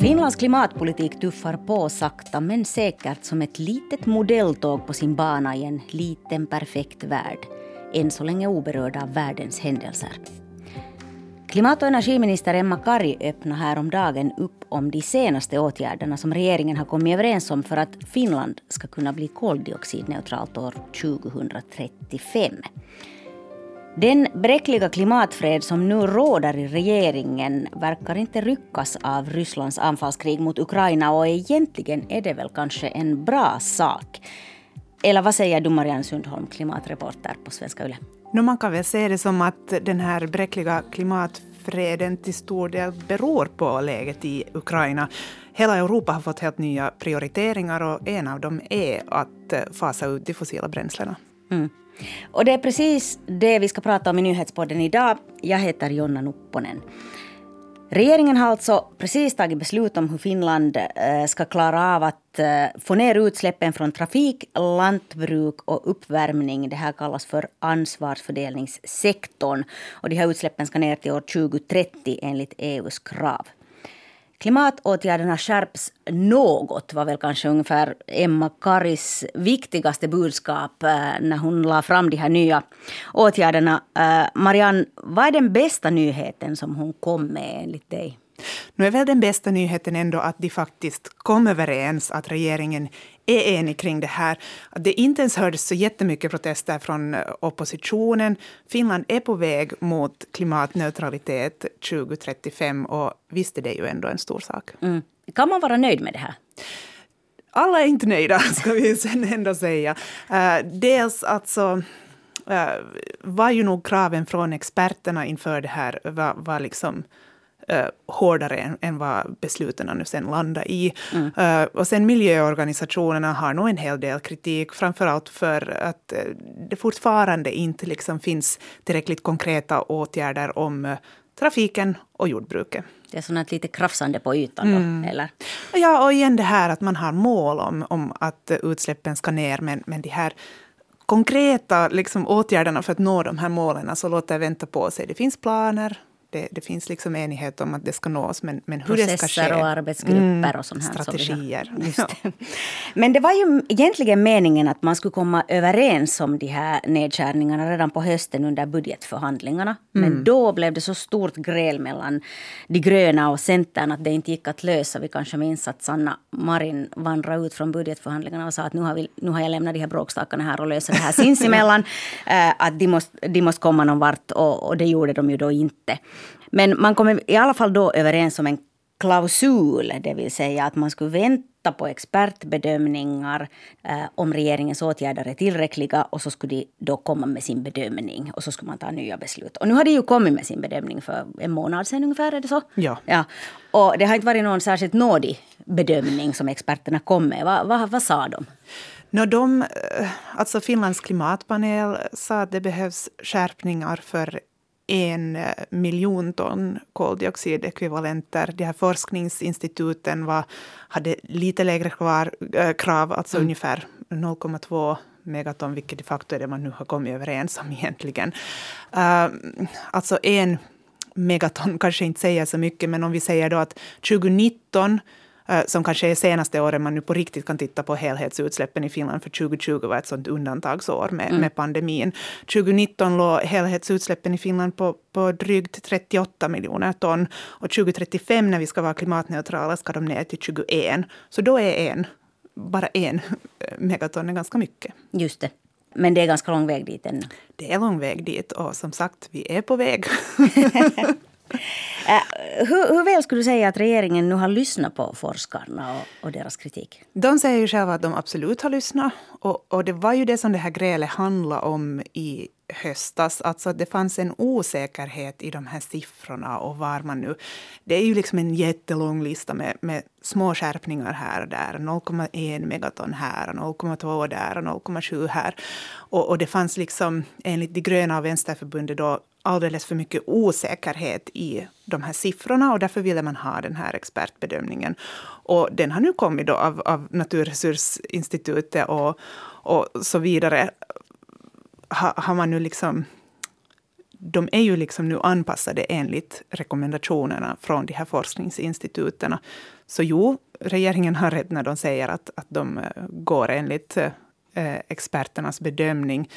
Finlands klimatpolitik tuffar på sakta men säkert som ett litet modelltåg på sin bana i en liten perfekt värld. Än så länge oberörd av världens händelser. Klimat och energiminister Emma Kari öppnade häromdagen upp om de senaste åtgärderna som regeringen har kommit överens om för att Finland ska kunna bli koldioxidneutralt år 2035. Den bräckliga klimatfred som nu råder i regeringen verkar inte ryckas av Rysslands anfallskrig mot Ukraina och egentligen är det väl kanske en bra sak. Eller vad säger du Marianne Sundholm, klimatreporter på Svenska Yle? No, man kan väl se det som att den här bräckliga klimatfreden till stor del beror på läget i Ukraina. Hela Europa har fått helt nya prioriteringar och en av dem är att fasa ut de fossila bränslena. Mm. Och det är precis det vi ska prata om i nyhetspodden idag. Jag heter Jonna Nupponen. Regeringen har alltså precis tagit beslut om hur Finland eh, ska klara av att eh, få ner utsläppen från trafik, lantbruk och uppvärmning. Det här kallas för ansvarsfördelningssektorn. Och de här utsläppen ska ner till år 2030 enligt EUs krav. Klimatåtgärderna skärps något var väl kanske ungefär Emma Karis viktigaste budskap eh, när hon la fram de här nya åtgärderna. Eh, Marianne, vad är den bästa nyheten som hon kom med enligt dig? Nu är väl den bästa nyheten ändå att de faktiskt kom överens, att regeringen är enig kring det här. Att det inte ens hördes så jättemycket protester från eh, oppositionen. Finland är på väg mot klimatneutralitet 2035 och visst är det ju ändå en stor sak. Mm. Kan man vara nöjd med det här? Alla är inte nöjda, ska vi sen ändå säga. Uh, dels alltså uh, var ju nog kraven från experterna inför det här var, var liksom uh, hårdare än, än vad besluten nu sen landar i. Mm. Uh, och sen miljöorganisationerna har nog en hel del kritik, framförallt för att uh, det fortfarande inte liksom finns tillräckligt konkreta åtgärder om trafiken och jordbruket. Det är sånt lite krafsande på ytan då, mm. eller? Ja, och igen det här att man har mål om, om att utsläppen ska ner, men, men de här konkreta liksom, åtgärderna för att nå de här målen, alltså låter vänta på sig. Det finns planer, det, det, finns liksom enighet om att det ska nås, men, men hur Processer det ska ske. och arbetsgrupper mm, och sånt här. Strategier. Så det. Men det var ju egentligen meningen att man skulle komma överens om de här nedskärningarna redan på hösten under budgetförhandlingarna. Mm. Men då blev det så stort gräl mellan de gröna och Centern att det inte gick att lösa. Vi kanske minns att Sanna Marin vandrade ut från budgetförhandlingarna och sa att nu har, vi, nu har jag lämnat de här bråkstakarna här och lösa det här sinsemellan. Eh, att de måste, de måste komma någon vart och, och det gjorde de ju då inte. Men man kom i alla fall då överens om en klausul, det vill säga att man skulle vänta på expertbedömningar eh, om regeringens åtgärder är tillräckliga och så skulle de då komma med sin bedömning och så skulle man ta nya beslut. Och nu har de ju kommit med sin bedömning för en månad sedan ungefär, är det så? Ja. ja. Och det har inte varit någon särskilt nådig bedömning som experterna kom med. Va, va, vad sa de? No, de, eh, alltså Finlands klimatpanel sa att det behövs skärpningar för en eh, miljon ton koldioxidekvivalenter. De här forskningsinstituten var, hade lite lägre kvar, äh, krav, alltså mm. ungefär 0,2 megaton, vilket de facto är det man nu har kommit överens om egentligen. Uh, alltså en megaton kanske inte säger så mycket, men om vi säger då att 2019 Eh, som kanske är senaste året man nu på riktigt kan titta på helhetsutsläppen i Finland, för 2020 var ett sånt undantagsår med, mm. med pandemin. 2019 låg helhetsutsläppen i Finland på, på drygt 38 miljoner ton och 2035 när vi ska vara klimatneutrala ska de ner till 21. Så då är en, bara en megaton är ganska mycket. Just det. Men det är ganska lång väg dit ännu. Det är lång väg dit och som sagt, vi är på väg. Eh, hur, hur väl skulle du säga att regeringen nu har lyssnat på forskarna och, och, deras kritik? De säger ju själva att de absolut har lyssnat. Och, och det var ju det som det här grälet handlade om i höstas. Alltså det fanns en osäkerhet i de här siffrorna och var man nu... Det är ju liksom en jättelång lista med, med små skärpningar här och där. 0,1 megaton här, 0,2 där och 0,7 här. Och, och, det fanns liksom enligt de gröna och vänsterförbundet då alldeles för mycket osäkerhet i de här siffrorna och därför ville man ha den här expertbedömningen. Och den har nu kommit då av, av Naturresursinstitutet och, och så vidare. Ha, har man nu liksom de är ju liksom nu anpassade enligt rekommendationerna från de här forskningsinstituten. Så jo, regeringen har rätt när de säger att, att de eh, går enligt eh, experternas bedömning.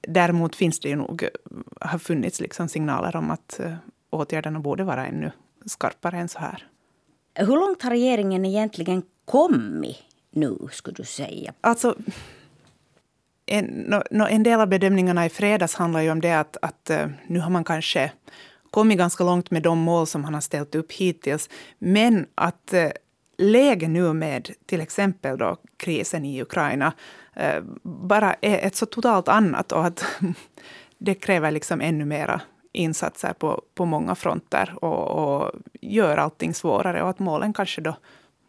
Däremot finns det ju nog, har funnits liksom signaler om att åtgärderna borde vara ännu skarpare än så här. Hur långt har regeringen egentligen kommit nu, skulle du säga? Alltså, en, en del av bedömningarna i fredags handlar ju om det att, att eh, nu har man kanske kommit ganska långt med de mål som man har ställt upp hittills. Men att läge läget nu med till exempel då krisen i Ukraina eh, bara är ett så totalt annat och att det kräver liksom ännu mera insatser på, på många fronter och, och gör allting svårare och att målen kanske då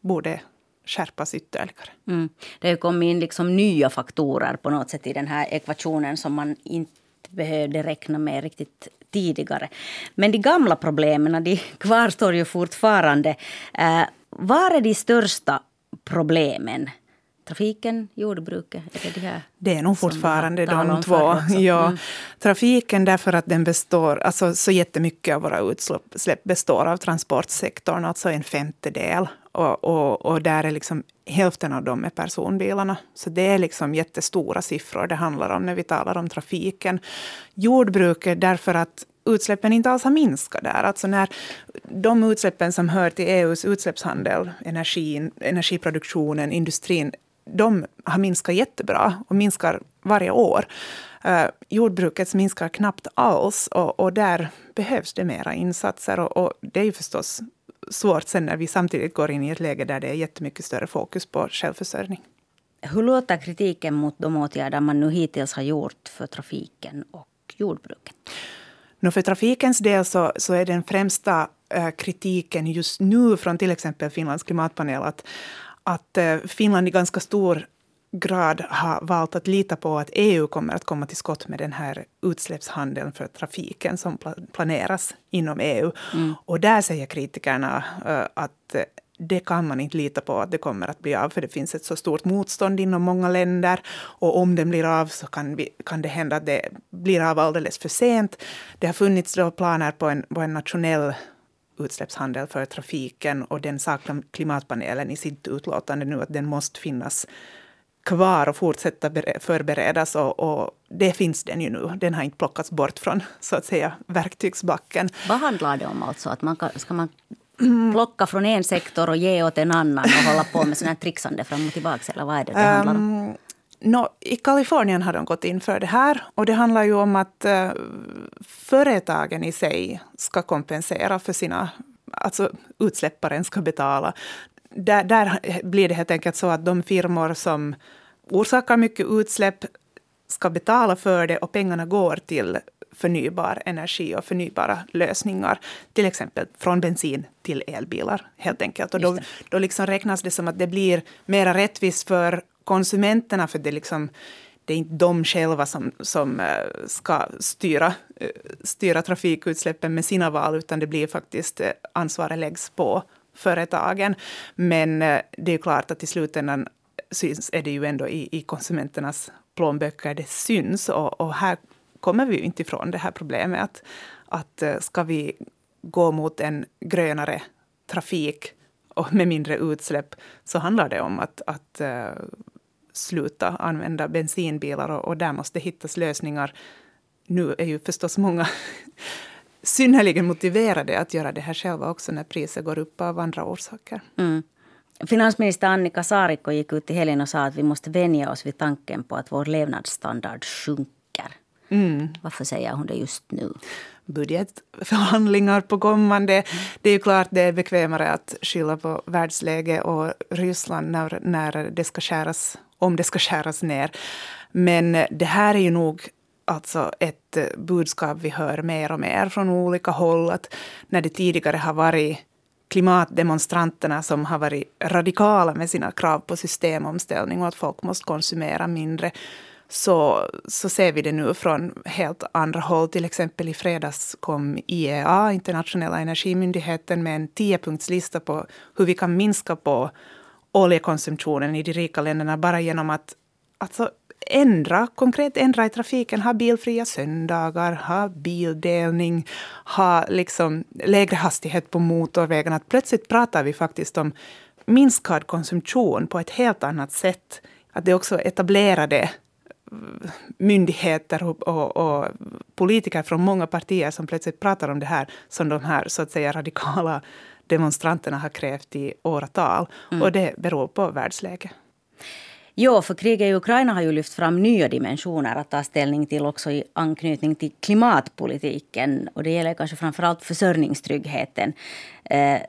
borde skärpas ytterligare. Mm. Det har kommit in liksom nya faktorer på något sätt i den här ekvationen som man inte behövde räkna med riktigt tidigare. Men de gamla problemen de kvarstår ju fortfarande. Eh, var är de största problemen? Trafiken, jordbruket? Är det, de här det är nog fortfarande de två. Ja. Mm. Trafiken därför att den består, alltså så jättemycket av våra utsläpp består av transportsektorn, alltså en femtedel och, och, och, där är liksom hälften av dem är personbilarna. Så det är liksom jättestora siffror det handlar om när vi talar om trafiken. Jordbruket därför att utsläppen inte alls har minskat där. Alltså när de utsläppen som hör till EUs utsläppshandel, energin, energiproduktionen, industrin, de har minskat jättebra och minskar varje år. Uh, jordbruket minskar knappt alls och, och, där behövs det mera insatser. Och, och, det är ju förstås svårt sen när vi samtidigt går in i ett läge där det är jättemycket större fokus på självförsörjning. Hur låter kritiken mot de åtgärder man nu hittills har gjort för trafiken och jordbruket? No, för trafikens del så, så är den främsta äh, kritiken just nu från till exempel Finlands klimatpanel att, att äh, Finland i ganska stor grad har valt att lita på att EU kommer att komma till skott med den här utsläppshandeln för trafiken som planeras inom EU. Mm. Och där säger kritikerna uh, att det kan man inte lita på att det kommer att bli av, för det finns ett så stort motstånd inom många länder. Och om den blir av så kan, vi, kan det hända att det blir av alldeles för sent. Det har funnits då planer på en, på en nationell utsläppshandel för trafiken och den sa klimatpanelen i sitt utlåtande nu att den måste finnas kvar och fortsätta förberedas. Och, och, det finns den ju nu. Den har inte plockats bort från så att säga, verktygsbacken. Vad handlar det om? alltså? Att man ska man plocka från en sektor och ge åt en annan och hålla på med sådant trixande fram och tillbaka? Eller vad är det det handlar om? No, I Kalifornien har de gått in för det här. Och det handlar ju om att uh, företagen i sig ska kompensera för sina alltså utsläpparen ska betala där, där blir det helt enkelt så att de firmor som orsakar mycket utsläpp ska betala för det och pengarna går till förnybar energi och förnybara lösningar. Till exempel från bensin till elbilar helt enkelt. Och då, då liksom räknas det som att det blir mer rättvist för konsumenterna för det, liksom, det är inte de själva som, som eh, ska styra, eh, styra trafikutsläppen med sina val utan det blir faktiskt eh, ansvaret läggs på företagen. Men det är klart att i slutändan syns, är det ju ändå i, i konsumenternas plånböcker det syns. Och, och, här kommer vi ju inte ifrån det här problemet att, att ska vi gå mot en grönare trafik och med mindre utsläpp så handlar det om att, att uh, sluta använda bensinbilar och, och där måste hittas lösningar. Nu är ju förstås många synnerligen motiverade att göra det här själva också när priset går upp av andra orsaker. Mm. Finansminister Annika Saarikko gick ut i helgen och sa att vi måste vänja oss vid tanken på att vår levnadsstandard sjunker. Mm. Varför säger hon det just nu? budgetförhandlingar på kommande. Det är ju klart det är bekvämare att skylla på världsläget och Ryssland när, när det ska skäras, om det ska skäras ner. Men det här är ju nog alltså ett eh, budskap vi hör mer och mer från olika håll. Att när det tidigare har varit klimatdemonstranterna som har varit radikala med sina krav på systemomställning och att folk måste konsumera mindre, så, så ser vi det nu från helt andra håll. Till exempel i fredags kom IEA, Internationella energimyndigheten, med en tiopunktslista på hur vi kan minska på oljekonsumtionen i de rika länderna bara genom att alltså, ändra, konkret ändra i trafiken, ha bilfria söndagar, ha bildelning, ha liksom lägre hastighet på motorvägarna. Plötsligt pratar vi faktiskt om minskad konsumtion på ett helt annat sätt. Att det också etablerade myndigheter och, och, och, politiker från många partier som plötsligt pratar om det här som de här så att säga radikala demonstranterna har krävt i åratal. Mm. Och det beror på världsläget. Jo, för kriget i Ukraina har ju lyft fram nya dimensioner att ta ställning till också i anknytning till klimatpolitiken. Och det gäller kanske framförallt försörjningstryggheten. Eh,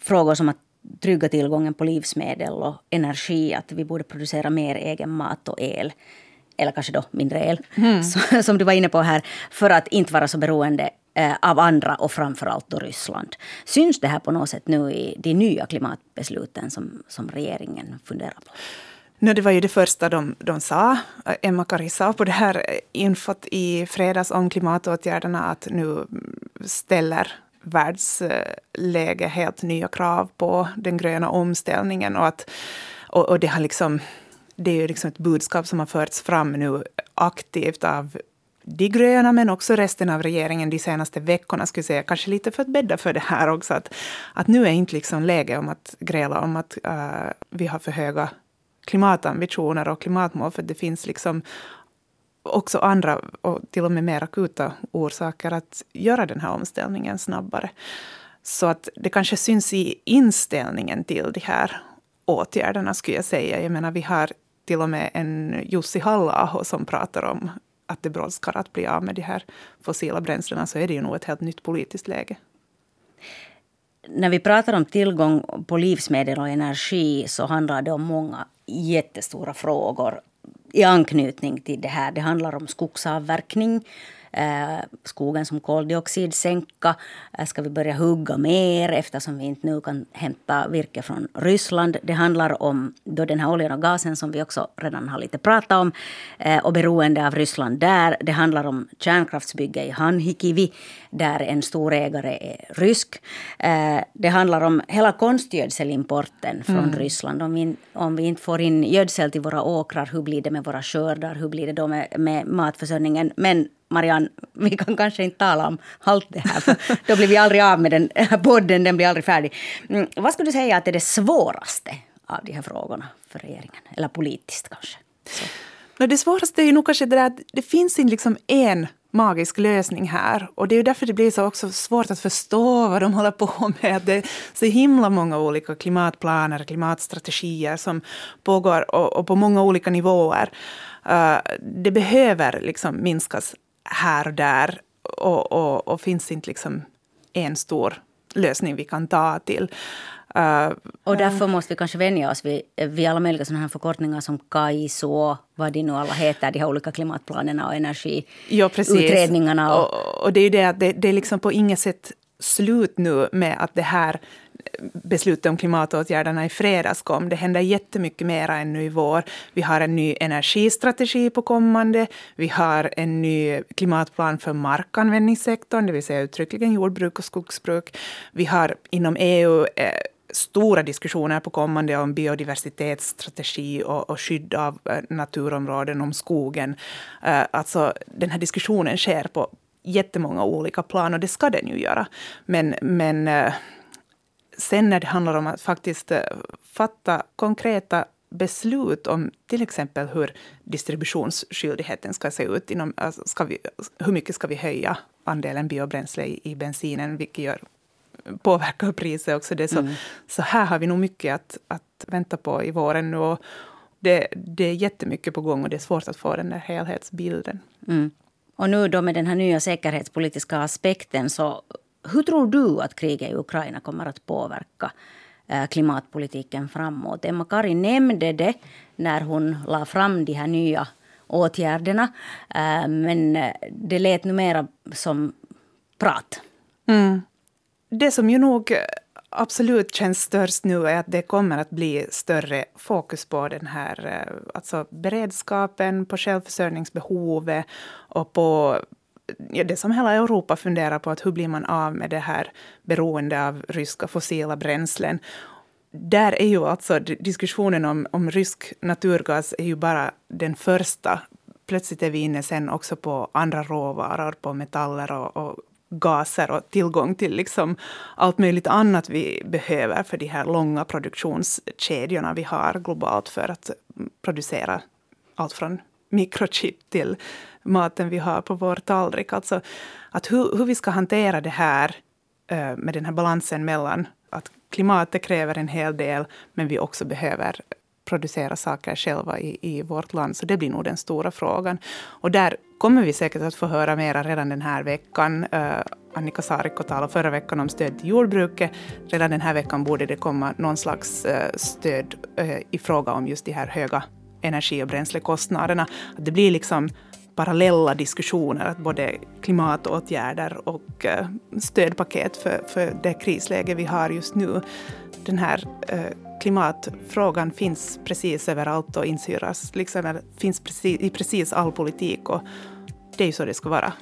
frågor som att trygga tillgången på livsmedel och energi. Att vi borde producera mer egen mat och el. Eller kanske då mindre el, mm. som du var inne på här. För att inte vara så beroende eh, av andra och framförallt då Ryssland. Syns det här på något sätt nu i de nya klimatbesluten som, som regeringen funderar på? No, det var ju det första de, de sa. Emma-Kari sa på det här infot i fredags om klimatåtgärderna att nu ställer världsläge helt nya krav på den gröna omställningen. Och, att, och, och det, har liksom, det är ju liksom ett budskap som har förts fram nu aktivt av de gröna, men också resten av regeringen de senaste veckorna, skulle säga, kanske lite för att bädda för det här också, att, att nu är inte liksom läge om att gräla om att uh, vi har för höga klimatambitioner och klimatmål, för det finns liksom också andra och till och med mer akuta orsaker att göra den här omställningen snabbare. Så att det kanske syns i inställningen till de här åtgärderna, skulle jag säga. Jag menar, vi har till och med en Jussi halla som pratar om att det brådskar att bli av med de här fossila bränslena, så är det ju nog ett helt nytt politiskt läge. När vi pratar om tillgång på livsmedel och energi så handlar det om många jättestora frågor i anknytning till det här. Det handlar om skogsavverkning, eh, skogen som koldioxidsänka. Eh, ska vi börja hugga mer eftersom vi inte nu kan hämta virke från Ryssland? Det handlar om då den här oljan och gasen som vi också redan har lite pratat om eh, och beroende av Ryssland där. Det handlar om kärnkraftsbygge i Hanhikivi där en stor ägare är rysk. Eh, det handlar om hela konstgödselimporten från mm. Ryssland. Om vi, om vi inte får in gödsel till våra åkrar, hur blir det med våra skördar? Hur blir det då med, med matförsörjningen? Men Marianne, vi kan kanske inte tala om allt det här, för då blir vi aldrig av med den här podden, den blir aldrig färdig. Mm, vad skulle du säga att är det svåraste av de här frågorna för regeringen? Eller politiskt kanske? Så. det svåraste är ju nog kanske det där att det finns inte liksom en magisk lösning här. Och det är ju därför det blir så också svårt att förstå vad de håller på med. Det är så himla många olika klimatplaner, klimatstrategier som pågår och, och på många olika nivåer. Uh, det behöver liksom minskas här och där och, och, och finns inte liksom en stor lösning vi kan ta till. Uh, och därför måste vi kanske vänja oss vid, vid alla möjliga sådana här förkortningar som KAISO, vad de nu alla heter, de här olika klimatplanerna och energiutredningarna. Ja, och, och, det är ju det att det, det är liksom på inget sätt slut nu med att det här beslutet om klimatåtgärderna i fredags kom. Det händer jättemycket mer ännu i vår. Vi har en ny energistrategi på kommande. Vi har en ny klimatplan för markanvändningssektorn, det vill säga uttryckligen jordbruk och skogsbruk. Vi har inom EU eh, stora diskussioner på kommande om biodiversitetsstrategi och, och skydd av eh, naturområden, om skogen. Eh, alltså, den här diskussionen sker på jättemånga olika plan och det ska den ju göra. Men, men eh, sen när det handlar om att faktiskt fatta konkreta beslut om till exempel hur distributionsskyldigheten ska se ut. Inom, alltså ska vi, hur mycket ska vi höja andelen biobränsle i, i bensinen, vilket gör, påverkar priset också. Det så, mm. så här har vi nog mycket att, att vänta på i våren. Och det, det är jättemycket på gång och det är svårt att få den där helhetsbilden. Mm. Och nu då med den här nya säkerhetspolitiska aspekten så hur tror du att kriget i Ukraina kommer att påverka eh, klimatpolitiken framåt? Emma-Kari nämnde det när hon la fram de här nya åtgärderna. Eh, men det lät nu mera som prat. Mm. Det som ju nog absolut känns störst nu är att det kommer att bli större fokus på den här eh, alltså beredskapen, på självförsörjningsbehovet och på ja, det som hela Europa funderar på, att hur blir man av med det här beroende av ryska fossila bränslen. där är ju alltså diskussionen om, om rysk naturgas är ju bara den första. Plötsligt är vi inne sen också på andra råvaror, på metaller och, och gaser och tillgång till liksom allt möjligt annat vi behöver för de här långa produktionskedjorna vi har globalt för att producera allt från mikrochip till maten vi har på vår tallrik. Alltså att hur, hur vi ska hantera det här eh, med den här balansen mellan att klimatet kräver en hel del, men vi också behöver producera saker själva i, i vårt land. Så det blir nog den stora frågan. Och där kommer vi säkert att få höra mera redan den här veckan. Eh, Annika Saarikko talade förra veckan om stöd till jordbruket. Redan den här veckan borde det komma någon slags eh, stöd eh, i fråga om just de här höga energi och bränslekostnaderna. Att det blir liksom parallella diskussioner, att både klimatåtgärder och stödpaket för, för det krisläge vi har just nu. Den här klimatfrågan finns precis överallt och insyras, liksom, finns precis, i precis all politik och det är ju så det ska vara.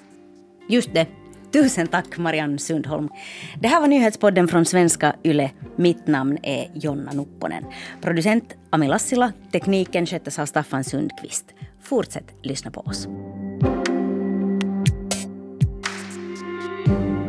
Just det. Tusen tack Marianne Sundholm. Det här var nyhetspodden från svenska YLE. Mitt namn är Jonna Nupponen. Producent Ami Lassila, tekniken sköttes av Staffan Sundqvist. Fortsätt lyssna på oss. thank you